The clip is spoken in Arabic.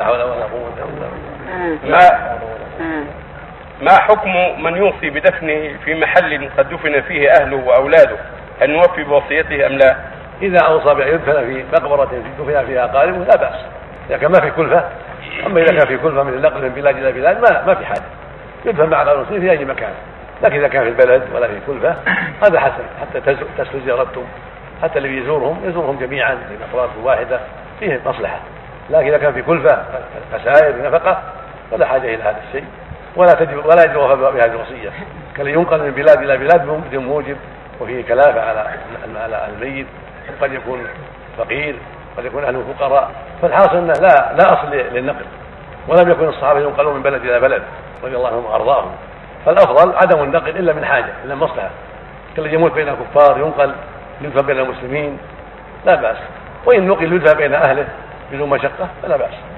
لا حول ولا قوة إلا بالله. ما ما حكم من يوصي بدفنه في محل قد دفن فيه أهله وأولاده؟ هل نوفي بوصيته أم لا؟ إذا أوصى بأن يدفن في مقبرة دفن فيها أقاربه لا بأس. إذا كان ما في كلفة. أما إذا كان في كلفة من النقل من بلاد إلى بلاد ما ما في حاجة. يدفن مع المسلمين في أي مكان. لكن إذا كان في البلد ولا في كلفة هذا حسن. حتى تسلو زيارتهم حتى اللي يزورهم يزورهم جميعا في مقبرة واحدة فيه مصلحة. لكن إذا كان في كلفة خسائر نفقة فلا حاجة إلى هذا الشيء. ولا تجب ولا يجب بهذه الوصية. كان ينقل من بلاد إلى بلاد بدون موجب وفيه كلافة على على الميت. قد يكون فقير قد يكون أهله فقراء. فالحاصل أنه لا لا أصل للنقل. ولم يكن الصحابة ينقلون من بلد إلى بلد رضي الله عنهم وأرضاهم. فالأفضل عدم النقل إلا من حاجة إلا مصلحة. كالذي يموت بين الكفار ينقل يدفن بين المسلمين لا بأس. وإن نقل يدفن بين أهله. بدون مشقة فلا بأس.